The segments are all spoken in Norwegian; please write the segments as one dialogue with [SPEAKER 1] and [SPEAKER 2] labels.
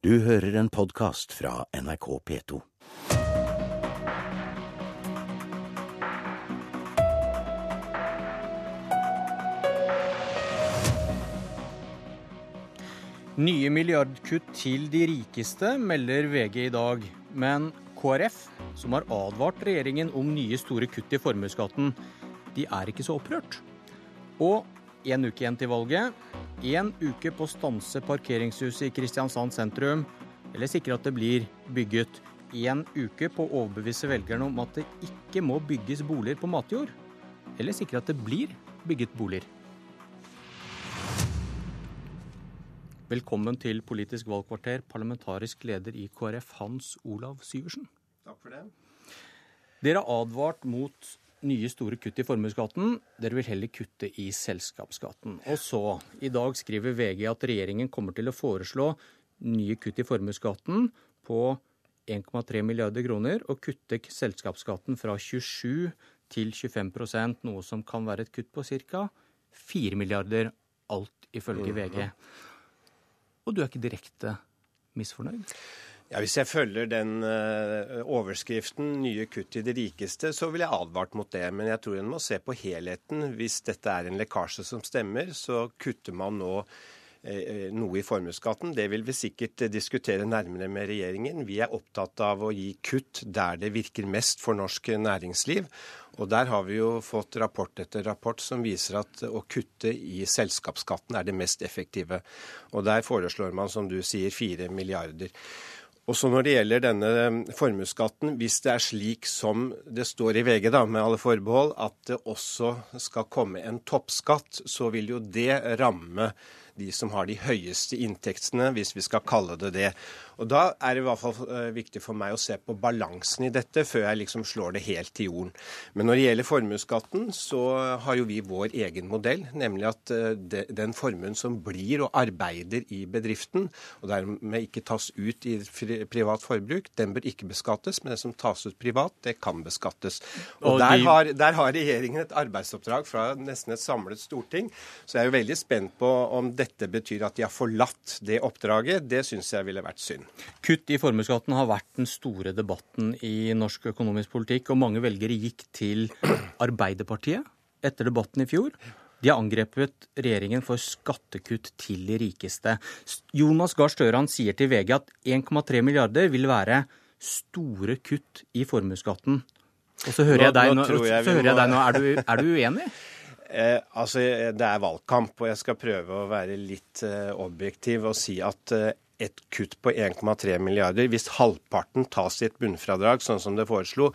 [SPEAKER 1] Du hører en podkast fra NRK P2.
[SPEAKER 2] Nye milliardkutt til de rikeste, melder VG i dag. Men KrF, som har advart regjeringen om nye store kutt i formuesskatten, de er ikke så opprørt. Og én uke igjen til valget. Én uke på å stanse parkeringshuset i Kristiansand sentrum, eller sikre at det blir bygget. Én uke på å overbevise velgerne om at det ikke må bygges boliger på matjord. Eller sikre at det blir bygget boliger. Velkommen til Politisk valgkvarter, parlamentarisk leder i KrF, Hans Olav Syversen.
[SPEAKER 3] Takk for det.
[SPEAKER 2] Dere har advart mot nye store kutt i formuesskatten. Dere vil heller kutte i selskapsskatten. Og så, i dag skriver VG at regjeringen kommer til å foreslå nye kutt i formuesskatten på 1,3 milliarder kroner, og kutte selskapsskatten fra 27 til 25% noe som kan være et kutt på ca. 4 milliarder, alt ifølge VG. Og du er ikke direkte misfornøyd?
[SPEAKER 3] Ja, Hvis jeg følger den uh, overskriften 'nye kutt til de rikeste', så vil jeg advart mot det. Men jeg tror en må se på helheten. Hvis dette er en lekkasje som stemmer, så kutter man nå uh, noe i formuesskatten. Det vil vi sikkert diskutere nærmere med regjeringen. Vi er opptatt av å gi kutt der det virker mest for norsk næringsliv. Og Der har vi jo fått rapport etter rapport som viser at å kutte i selskapsskatten er det mest effektive. Og Der foreslår man, som du sier, fire milliarder. Og så Når det gjelder denne formuesskatten, hvis det er slik som det står i VG, da, med alle forbehold, at det også skal komme en toppskatt, så vil jo det ramme de som har de høyeste inntektene, hvis vi skal kalle det det. Og Da er det i hvert fall viktig for meg å se på balansen i dette, før jeg liksom slår det helt til jorden. Men når det gjelder formuesskatten, så har jo vi vår egen modell, nemlig at den formuen som blir og arbeider i bedriften, og dermed ikke tas ut i privat forbruk, den bør ikke beskattes. Men det som tas ut privat, det kan beskattes. Og, og der, har, der har regjeringen et arbeidsoppdrag fra nesten et samlet storting. Så jeg er jo veldig spent på om dette betyr at de har forlatt det oppdraget. Det syns jeg ville vært synd.
[SPEAKER 2] Kutt i formuesskatten har vært den store debatten i norsk økonomisk politikk, og mange velgere gikk til Arbeiderpartiet etter debatten i fjor. De har angrepet regjeringen for skattekutt til de rikeste. Jonas Gahr Støre sier til VG at 1,3 milliarder vil være store kutt i formuesskatten. Og så hører jeg deg nå, jeg jeg deg nå. Er, du, er du uenig?
[SPEAKER 3] Eh, altså, Det er valgkamp, og jeg skal prøve å være litt eh, objektiv og si at eh, et kutt på 1,3 milliarder, hvis halvparten tas i et bunnfradrag, sånn som det foreslo,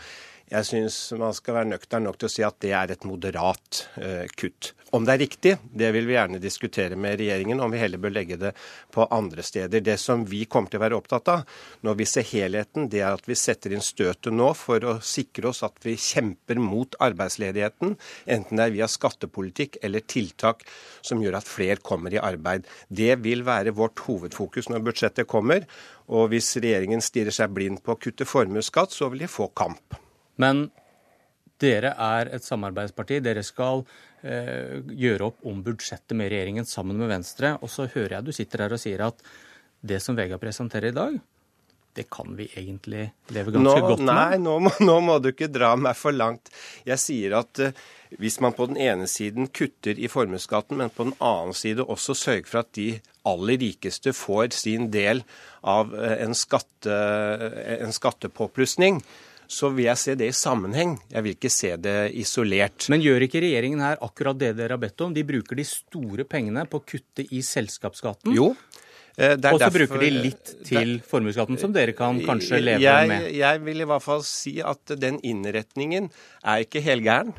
[SPEAKER 3] jeg syns man skal være nøktern nok til å si at det er et moderat eh, kutt. Om det er riktig, det vil vi gjerne diskutere med regjeringen, om vi heller bør legge det på andre steder. Det som vi kommer til å være opptatt av når vi ser helheten, det er at vi setter inn støtet nå for å sikre oss at vi kjemper mot arbeidsledigheten, enten det er via skattepolitikk eller tiltak som gjør at flere kommer i arbeid. Det vil være vårt hovedfokus når budsjettet kommer. Og hvis regjeringen stirrer seg blind på å kutte formuesskatt, så vil de få kamp.
[SPEAKER 2] Men dere er et samarbeidsparti. Dere skal eh, gjøre opp om budsjettet med regjeringen sammen med Venstre. Og så hører jeg du sitter her og sier at det som Vega presenterer i dag, det kan vi egentlig leve ganske
[SPEAKER 3] nå,
[SPEAKER 2] godt med?
[SPEAKER 3] Nei, nå må, nå må, du ikke dra meg for langt. Jeg sier at eh, hvis man på den ene siden kutter i formuesskatten, men på den annen side også sørger for at de aller rikeste får sin del av eh, en, skatte, uh, en skattepåplussing, så vil jeg se det i sammenheng. Jeg vil ikke se det isolert.
[SPEAKER 2] Men gjør ikke regjeringen her akkurat det dere har bedt om? De bruker de store pengene på å kutte i selskapsskatten.
[SPEAKER 3] Jo.
[SPEAKER 2] Og så bruker de litt til formuesskatten, som dere kan kanskje leve
[SPEAKER 3] jeg,
[SPEAKER 2] med.
[SPEAKER 3] Jeg vil i hvert fall si at den innretningen er ikke helgæren.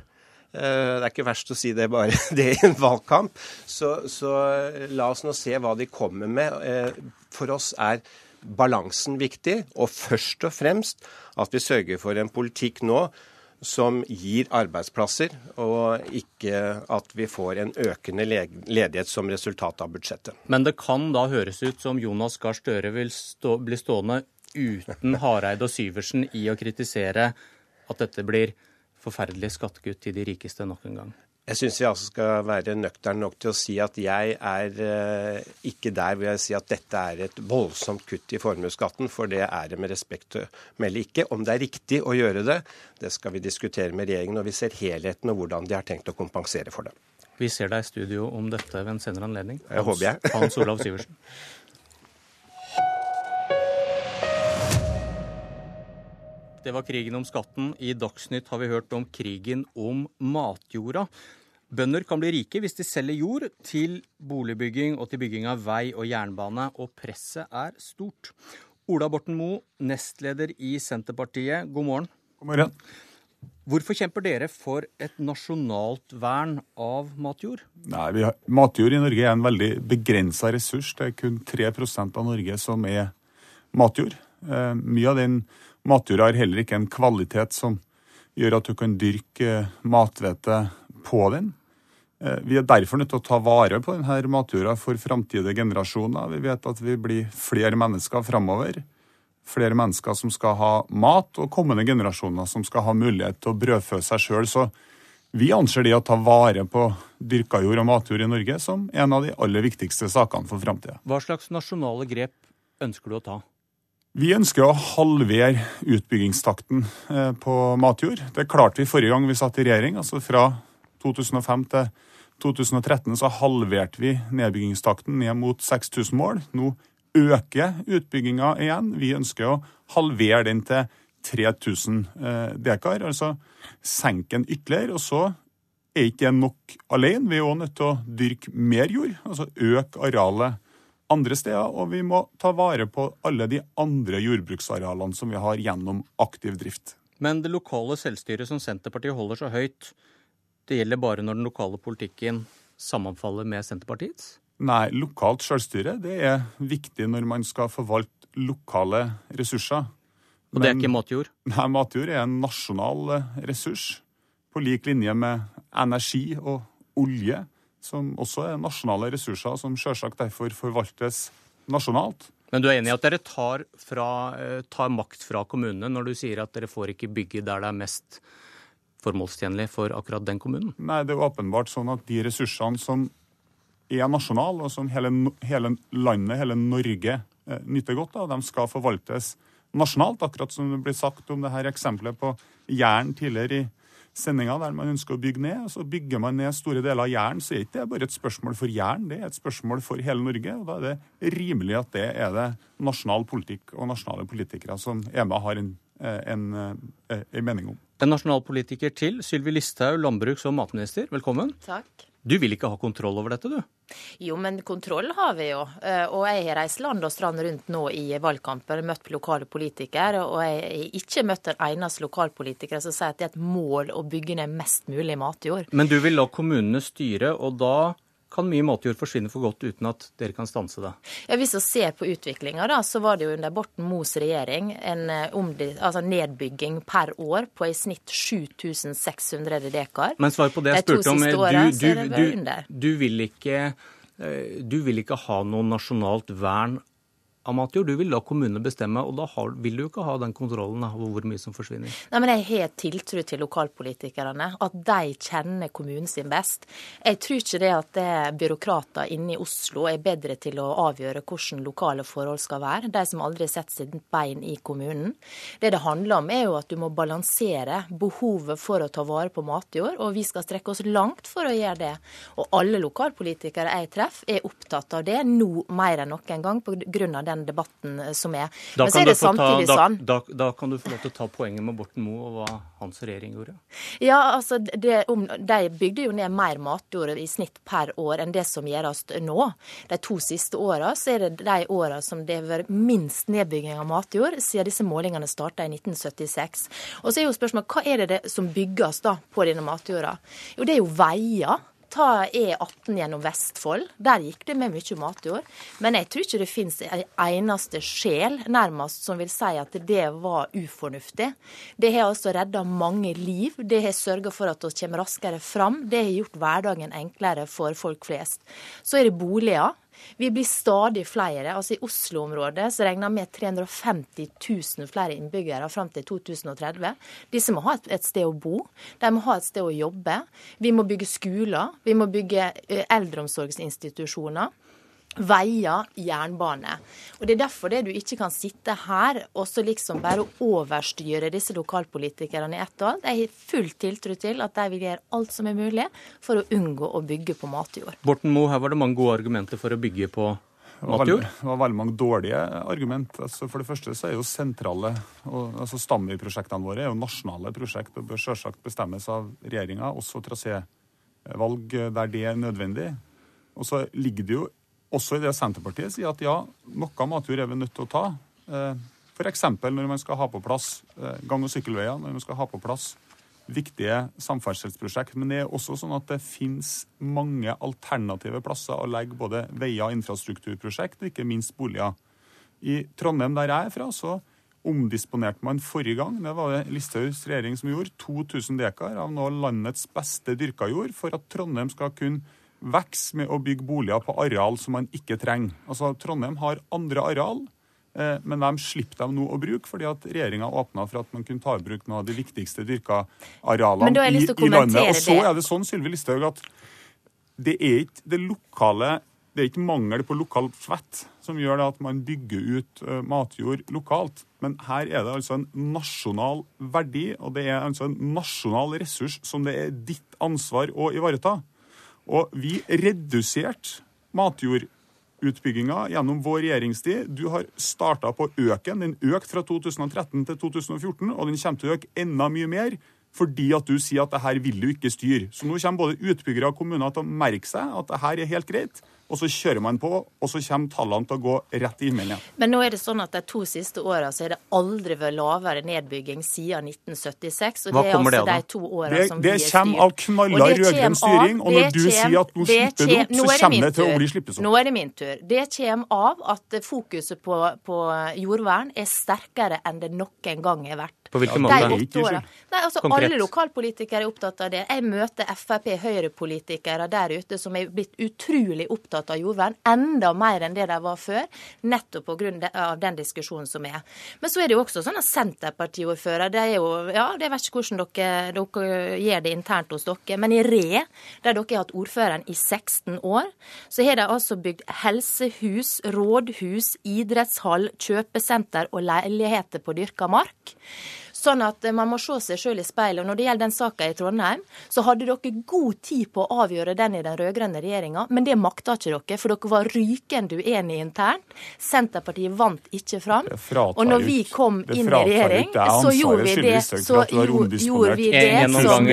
[SPEAKER 3] Det er ikke verst å si det bare det i en valgkamp. Så, så la oss nå se hva de kommer med. For oss er balansen viktig, og først og fremst at vi sørger for en politikk nå som gir arbeidsplasser, og ikke at vi får en økende ledighet som resultat av budsjettet.
[SPEAKER 2] Men det kan da høres ut som Jonas Gahr Støre vil stå, bli stående uten Hareide og Syversen i å kritisere at dette blir forferdelige skattekutt til de rikeste nok en gang?
[SPEAKER 3] Jeg syns vi altså skal være nøkterne nok til å si at jeg er eh, ikke der hvor jeg sier at dette er et voldsomt kutt i formuesskatten, for det er det med respekt å melde ikke. Om det er riktig å gjøre det, det skal vi diskutere med regjeringen og vi ser helheten og hvordan de har tenkt å kompensere for det.
[SPEAKER 2] Vi ser deg i studio om dette ved en senere anledning.
[SPEAKER 3] Hans, jeg håper jeg.
[SPEAKER 2] Hans Olav Syversen. Det var krigen om skatten. I Dagsnytt har vi hørt om krigen om matjorda. Bønder kan bli rike hvis de selger jord til boligbygging og til bygging av vei og jernbane, og presset er stort. Ola Borten Moe, nestleder i Senterpartiet, god morgen.
[SPEAKER 4] God morgen.
[SPEAKER 2] Hvorfor kjemper dere for et nasjonalt vern av matjord?
[SPEAKER 4] Nei, har, Matjord i Norge er en veldig begrensa ressurs. Det er kun 3% av Norge som er matjord. Eh, mye av den Matjorda har heller ikke en kvalitet som gjør at du kan dyrke eh, mathvete på den. Eh, vi er derfor nødt til å ta vare på denne matjorda for framtidige generasjoner. Vi vet at vi blir flere mennesker framover. Flere mennesker som skal ha mat, og kommende generasjoner som skal ha mulighet til å brødfø seg sjøl. Så vi anser det å ta vare på dyrka jord og matjord i Norge som en av de aller viktigste sakene for framtida.
[SPEAKER 2] Hva slags nasjonale grep ønsker du å ta?
[SPEAKER 4] Vi ønsker å halvere utbyggingstakten eh, på matjord. Det klarte vi forrige gang vi satt i regjering. altså Fra 2005 til 2013 så halverte vi nedbyggingstakten ned mot 6000 mål. Nå øker utbygginga igjen. Vi ønsker å halvere den til 3000 eh, dekar, altså senke den ytterligere. Og så er ikke det nok alene. Vi er òg nødt til å dyrke mer jord, altså øke arealet andre steder, og vi må ta vare på alle de andre jordbruksarealene som vi har gjennom aktiv drift.
[SPEAKER 2] Men det lokale selvstyret som Senterpartiet holder så høyt, det gjelder bare når den lokale politikken sammenfaller med Senterpartiets?
[SPEAKER 4] Nei, lokalt selvstyre det er viktig når man skal forvalte lokale ressurser.
[SPEAKER 2] Og det er ikke matjord?
[SPEAKER 4] Nei, matjord er en nasjonal ressurs. På lik linje med energi og olje som også er nasjonale ressurser, som selvsagt derfor forvaltes nasjonalt.
[SPEAKER 2] Men du er enig i at dere tar, fra, eh, tar, makt fra kommunene når du sier at dere får ikke bygge der det er mest formålstjenlig for akkurat den kommunen?
[SPEAKER 4] Nei, det er åpenbart sånn at de ressursene som er nasjonale, og som hele, hele landet, hele Norge, eh, nyter godt av, de skal forvaltes nasjonalt. Akkurat som det blir sagt om det her eksempelet på Jæren tidligere i sendinga der man ønsker å bygge ned. og Så bygger man ned store deler av Jæren, så er det ikke bare et spørsmål for Jæren, det er et spørsmål for hele Norge. og Da er det rimelig at det er det nasjonal politikk og nasjonale politikere som er med og har en, eh, en, en, eh, en mening om.
[SPEAKER 2] En nasjonalpolitiker til, Sylvi Listhaug, landbruks- og matminister, velkommen.
[SPEAKER 5] Takk.
[SPEAKER 2] Du vil ikke ha kontroll over dette, du?
[SPEAKER 5] Jo, men kontroll har vi jo. Eh, og jeg har reist land og strand rundt nå i valgkampen, møtt lokale politikere. Og jeg har ikke møtt en eneste lokalpolitiker som sier at det er et mål å bygge ned mest mulig matjord.
[SPEAKER 2] Men du vil la kommunene styre, og da kan mye matjord forsvinne for godt uten at dere kan stanse det?
[SPEAKER 5] Ja, Hvis vi ser på utviklinga, så var det jo under Borten Moes regjering en eh, altså nedbygging per år på i snitt 7600 dekar.
[SPEAKER 2] Men svar på det jeg spurte om. Du, du, du, du, vil ikke, eh, du vil ikke ha noe nasjonalt vern av matjord. Du vil la kommunene bestemme, og da har, vil du ikke ha den kontrollen over hvor mye som forsvinner.
[SPEAKER 5] Nei, men Jeg har tiltro til lokalpolitikerne, at de kjenner kommunen sin best. Jeg tror ikke det at det byråkrater inne i Oslo er bedre til å avgjøre hvordan lokale forhold skal være. De som aldri setter sitt bein i kommunen. Det det handler om, er jo at du må balansere behovet for å ta vare på matjord, og vi skal strekke oss langt for å gjøre det. Og alle lokalpolitikere jeg treffer, er opptatt av det nå mer enn noen gang pga. den den debatten eh, som er.
[SPEAKER 2] Da Men så er det samtidig ta, sånn da, da, da, kan du få lov til å ta poenget med Borten Moe og hva hans regjering gjorde.
[SPEAKER 5] Ja, altså, det, om, De bygde jo ned mer matjord i snitt per år enn det som gjøres nå. De to siste åra er det de åra som det har vært minst nedbygging av matjord siden disse målingene starta i 1976. Og så er jo spørsmålet hva er det, det som bygges da på denne matjorda? Jo, det er jo veier. Ta E18 gjennom Vestfold. Der gikk det med mye matjord. Men jeg tror ikke det finnes en eneste sjel nærmest som vil si at det var ufornuftig. Det har altså redda mange liv. Det har sørga for at vi kommer raskere fram. Det har gjort hverdagen enklere for folk flest. Så er det boliger. Vi blir stadig flere. altså I Oslo-området så regner vi med 350 000 flere innbyggere fram til 2030. Disse må ha et, sted å bo, de må ha et sted å jobbe. Vi må bygge skoler, vi må bygge eldreomsorgsinstitusjoner veier, jernbane. Og Det er derfor det du ikke kan sitte her og så liksom bare overstyre disse lokalpolitikerne i ett og alt. Jeg har full tiltro til at de vil gjøre alt som er mulig for å unngå å bygge på matjord.
[SPEAKER 2] Borten Moe, her var det mange gode argumenter for å bygge på matjord?
[SPEAKER 4] Det var veldig mange dårlige argument. Altså for det første så er jo sentrale og, altså Stamvi-prosjektene våre er jo nasjonale prosjekt og bør selvsagt bestemmes av regjeringa, også trasévalg der det er nødvendig. Og så ligger det jo også i det Senterpartiet sier at ja, noe matjord er vi nødt til å ta. Eh, F.eks. når man skal ha på plass eh, gang- og sykkelveier, når man skal ha på plass viktige samferdselsprosjekt. Men det er også sånn at det finnes mange alternative plasser å legge både veier, infrastrukturprosjekt og ikke minst boliger. I Trondheim, der jeg er fra, så omdisponerte man forrige gang, det var det Listhaugs regjering som gjorde, 2000 dekar av nå landets beste dyrka jord for at Trondheim skal kunne vokse med å bygge boliger på areal som man ikke trenger. Altså, Trondheim har andre areal, eh, men de slipper dem nå å bruke, fordi at regjeringa åpna for at man kunne ta i bruk noen av de viktigste dyrka arealene i, i, landet. Og så er det sånn, Sylvi Listhaug, at det er ikke det lokale det er ikke mangel på lokal fett som gjør det at man bygger ut uh, matjord lokalt. Men her er det altså en nasjonal verdi, og det er altså en nasjonal ressurs som det er ditt ansvar å ivareta. Og vi reduserte matjordutbygginga gjennom vår regjeringstid. Du har starta på øken. den. Økte fra 2013 til 2014, og den kommer til å øke enda mye mer. Fordi at du sier at det her vil du ikke styre. Så nå kommer både utbyggere og kommuner til å merke seg at det her er helt greit og så kjører man på, og så kommer tallene til å gå rett i himmelen igjen.
[SPEAKER 5] Men nå er det sånn at de to siste åra så er det aldri vært lavere nedbygging siden 1976.
[SPEAKER 2] og Hva det er altså det
[SPEAKER 5] de to åra som
[SPEAKER 4] det
[SPEAKER 5] vi er styrt.
[SPEAKER 4] Det kommer av knalla rød-grønn styring, og når du kjem, sier at nå slipper du opp, så kommer det til å bli slippes opp.
[SPEAKER 5] Nå er det min tur. Det kommer av at fokuset på, på jordvern er sterkere enn det noen gang har vært.
[SPEAKER 2] På hvilken måte?
[SPEAKER 5] Nei, altså, alle lokalpolitikere er opptatt av det. Jeg møter Frp Høyre-politikere der ute som er blitt utrolig opptatt av jordvern, enda mer enn det de var før, nettopp pga. den diskusjonen som er. Men så er det jo også sånn at Senterpartiordfører, det er jo Ja, det vet ikke hvordan dere, dere gjør det internt hos dere, men i Re, der dere har hatt ordføreren i 16 år, så har de altså bygd helsehus, rådhus, idrettshall, kjøpesenter og leiligheter på dyrka mark. Sånn at eh, man må se seg sjøl i speilet. Og når det gjelder den saka i Trondheim, så hadde dere god tid på å avgjøre den i den rød-grønne regjeringa, men det makta ikke dere, for dere var rykende uenige internt. Senterpartiet vant ikke fram. Og når vi kom inn i regjering, så gjorde vi det så gjorde vi det som,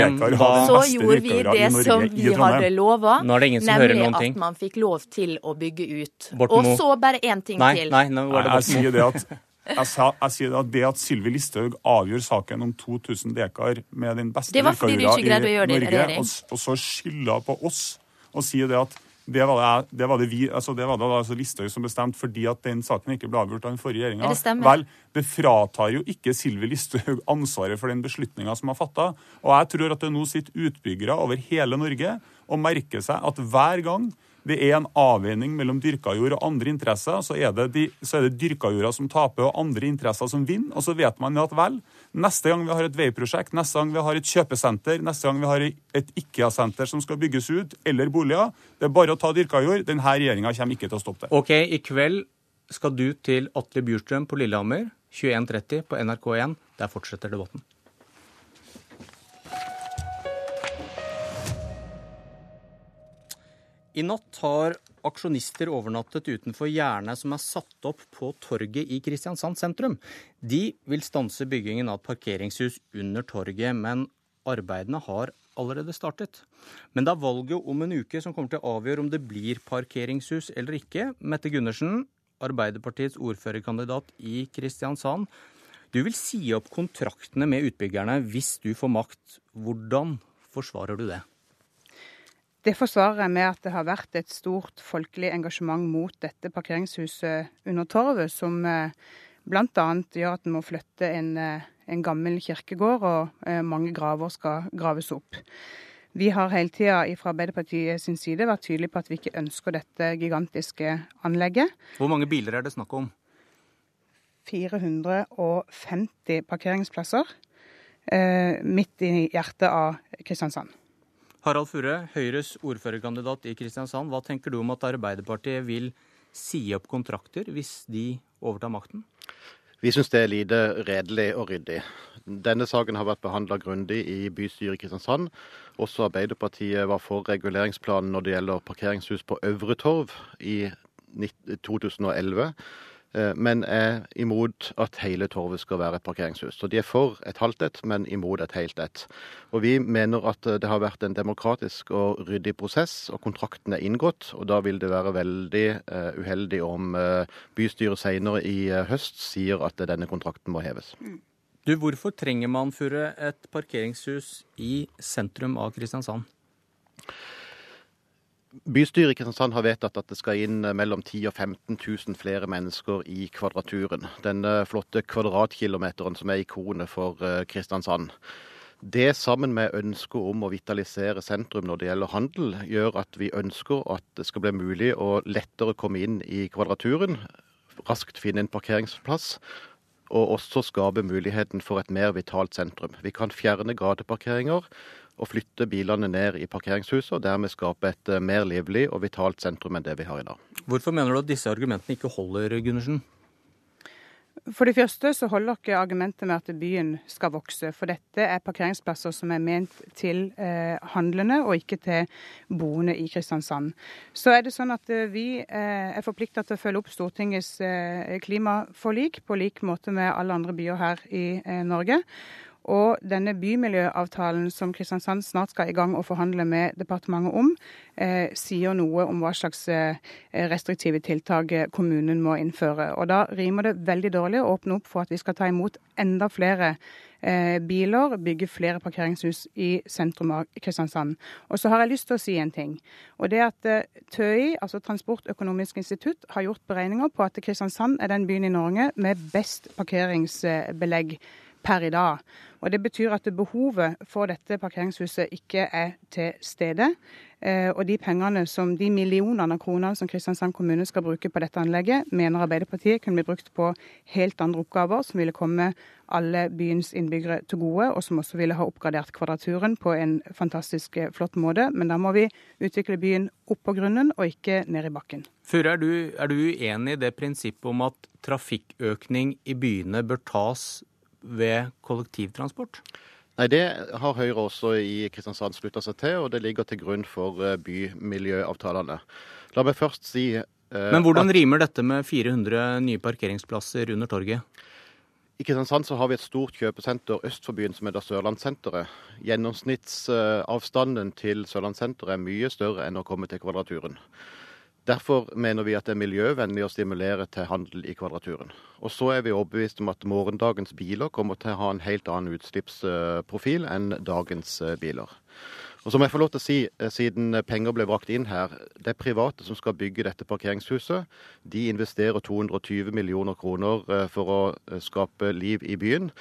[SPEAKER 5] så gjorde vi det som vi hadde lova, nemlig at man fikk lov til å bygge ut. Og så bare én ting til.
[SPEAKER 2] Nei, nå var det
[SPEAKER 4] Borten Moe. Jeg, sa, jeg sier at Det at Sylvi Listhaug avgjør saken om 2000 dekar med den beste dyrkajorda i Norge, og, og, så skylder på oss og sier det at det var det, det, var det, vi, altså det var det altså Listhaug som bestemte fordi at den saken ikke ble avgjort av den forrige regjeringa. Vel, det fratar jo ikke Sylvi Listhaug ansvaret for den beslutninga som er fatta. Og jeg tror at det nå sitter utbyggere over hele Norge og merker seg at hver gang det er en avveining mellom dyrka jord og andre interesser, så er det, de, så er det dyrka jorda som taper og andre interesser som vinner. Og så vet man at vel, neste gang vi har et veiprosjekt, neste gang vi har et kjøpesenter, neste gang vi har et IKEA-senter som skal bygges ut, eller boliger, det er bare å ta dyrka jord. Denne regjeringa kommer ikke til å stoppe det.
[SPEAKER 2] Ok, i kveld skal du til Atle Bjurstrøm på Lillehammer 21.30 på NRK1. Der fortsetter debatten. I natt har aksjonister overnattet utenfor gjerdet som er satt opp på torget i Kristiansand sentrum. De vil stanse byggingen av et parkeringshus under torget, men arbeidene har allerede startet. Men det er valget om en uke som kommer til å avgjøre om det blir parkeringshus eller ikke. Mette Gundersen, Arbeiderpartiets ordførerkandidat i Kristiansand. Du vil si opp kontraktene med utbyggerne hvis du får makt. Hvordan forsvarer du det?
[SPEAKER 6] Det forsvarer jeg med at det har vært et stort folkelig engasjement mot dette parkeringshuset under torvet, som eh, bl.a. gjør at en må flytte en, eh, en, gammel kirkegård, og eh, mange graver skal graves opp. Vi har hele tida fra Arbeiderpartiet sin side vært tydelige på at vi ikke ønsker dette gigantiske anlegget.
[SPEAKER 2] Hvor mange biler er det snakk om?
[SPEAKER 6] 450 parkeringsplasser eh, midt i hjertet av Kristiansand.
[SPEAKER 2] Harald Furre, Høyres ordførerkandidat i Kristiansand. Hva tenker du om at Arbeiderpartiet vil si opp kontrakter hvis de overtar makten?
[SPEAKER 7] Vi syns det er lite redelig og ryddig. Denne saken har vært behandla grundig i bystyret i Kristiansand. Også Arbeiderpartiet var for reguleringsplanen når det gjelder parkeringshus på Øvre Torv i 2011. Eh, men er imot at hele torvet skal være et parkeringshus. Så de er for et halvt et, men imot et helt et. Og vi mener at det har vært en demokratisk og ryddig prosess, og kontrakten er inngått. Og da vil det være veldig uh, uheldig om uh, bystyret senere i uh, høst sier at denne kontrakten må heves.
[SPEAKER 2] Du, Hvorfor trenger man Furre, et parkeringshus i sentrum av Kristiansand?
[SPEAKER 7] Bystyret i Kristiansand har vedtatt at det skal inn mellom 10 og 15 000 flere mennesker i Kvadraturen. Denne flotte kvadratkilometeren som er ikonet for eh, Kristiansand. Det sammen med ønsket om å vitalisere sentrum når det gjelder handel, gjør at vi ønsker at det skal bli mulig å lettere komme inn i Kvadraturen, raskt finne en parkeringsplass og også skape muligheten for et mer vitalt sentrum. Vi kan fjerne gateparkeringer og flytte bilene ned i parkeringshuset, og dermed skape et eh, mer livlig og vitalt sentrum enn det vi har i dag.
[SPEAKER 2] Hvorfor mener du at disse argumentene ikke holder, Gundersen?
[SPEAKER 6] For det første så holder ikke argumentet med at byen skal vokse. For dette er parkeringsplasser som er ment til eh, handlende, og ikke til boende i Kristiansand. Så er det sånn at eh, vi eh, er forplikta til å følge opp Stortingets eh, klimaforlik på lik måte med alle andre byer her i eh, Norge. Og denne bymiljøavtalen som Kristiansand snart skal i gang og forhandle med departementet om, eh, sier noe om hva slags eh, restriktive tiltak kommunen må innføre. Og Da rimer det veldig dårlig å åpne opp for at vi skal ta imot enda flere eh, biler, bygge flere parkeringshus i sentrum av Kristiansand. Og så har jeg lyst til å si en ting. Og det at eh, TØI, altså Transportøkonomisk institutt, har gjort beregninger på at Kristiansand er den byen i Norge med best parkeringsbelegg per i dag. Og Det betyr at behovet for dette parkeringshuset ikke er til stede. Eh, og de pengene som, de millionene av kroner som Kristiansand kommune skal bruke på dette anlegget, mener Arbeiderpartiet kunne bli brukt på helt andre oppgaver som ville komme alle byens innbyggere til gode, og som også ville ha oppgradert Kvadraturen på en fantastisk eh, flott måte. Men da må vi utvikle byen opp på grunnen, og ikke ned i bakken.
[SPEAKER 2] Fure, er du, er du uenig i det prinsippet om at trafikkøkning i byene bør tas ved kollektivtransport?
[SPEAKER 7] Nei, Det har Høyre også i Kristiansand slutta seg til, og det ligger til grunn for eh, bymiljøavtalene. La meg først si eh,
[SPEAKER 2] Men hvordan at, rimer dette med 400 nye parkeringsplasser under torget?
[SPEAKER 7] I Kristiansand så har vi et stort kjøpesenter øst for byen som heter Sørlandssenteret. Gjennomsnittsavstanden til Sørlandssenteret er mye større enn å komme til Kvadraturen. Derfor mener vi at det er miljøvennlig å stimulere til handel i Kvadraturen. Og så er vi overbevist om at morgendagens biler kommer til å ha en helt annen utslippsprofil enn dagens eh, biler. Og så må jeg få lov til å si, eh, siden penger ble brakt inn her, det er private som skal bygge dette parkeringshuset. De investerer 220 millioner kroner eh, for å skape liv i byen.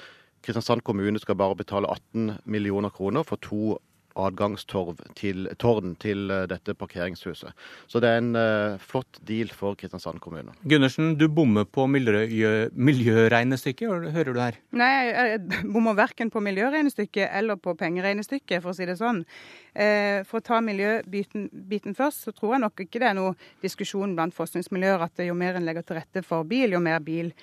[SPEAKER 7] Kristiansand kommune skal bare betale 18 millioner kroner for to adgangstårn til, til eh, dette parkeringshuset. Så det er en uh, flott deal for Kristiansand kommune.
[SPEAKER 2] Gundersen, du bommer på miljø, miljøregnestykket, hører du her?
[SPEAKER 6] Nei, jeg bommer verken på miljøregnestykket eller på pengeregnestykket, for å si det sånn. Eh, for å ta miljøbiten først, så tror jeg nok ikke det er noe diskusjon blant forskningsmiljøer at jo mer en legger til rette for bil, jo mer bil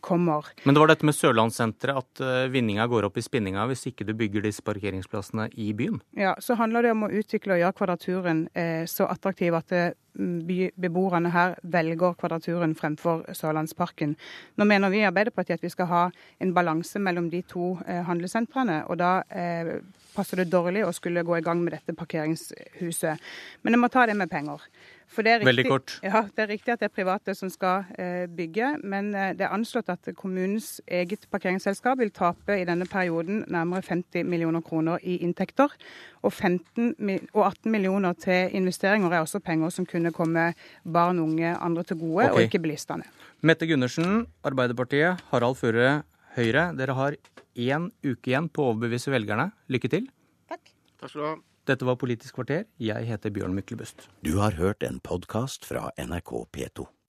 [SPEAKER 6] kommer.
[SPEAKER 2] Men det var dette med Sørlandssenteret, at eh, vinninga går opp i spinninga hvis ikke du bygger disse parkeringsplassene i byen?
[SPEAKER 6] Ja, så handler det om å utvikle og gjøre Kvadraturen så attraktiv at beboerne her velger Kvadraturen fremfor Sørlandsparken. Nå mener vi i Arbeiderpartiet at vi skal ha en balanse mellom de to eh, handlesentrene. og Da eh, passer det dårlig å skulle gå i gang med dette parkeringshuset. Men jeg må ta det med penger.
[SPEAKER 2] Riktig, Veldig kort.
[SPEAKER 6] Ja, Det er riktig at det er private som skal eh, bygge, men eh, det er anslått at kommunens eget parkeringsselskap vil tape i denne perioden nærmere 50 millioner kroner i inntekter. Og, 15, og 18 millioner til investeringer er også penger som kunne komme barn, unge, andre til gode, okay. og ikke bilistene.
[SPEAKER 2] Mette Gundersen, Arbeiderpartiet. Harald Føre, Høyre, dere har én uke igjen på å overbevise velgerne. Lykke til.
[SPEAKER 6] Takk.
[SPEAKER 7] Takk skal du ha.
[SPEAKER 2] Dette var Politisk kvarter. Jeg heter Bjørn Myklebust.
[SPEAKER 1] Du har hørt en podkast fra NRK P2.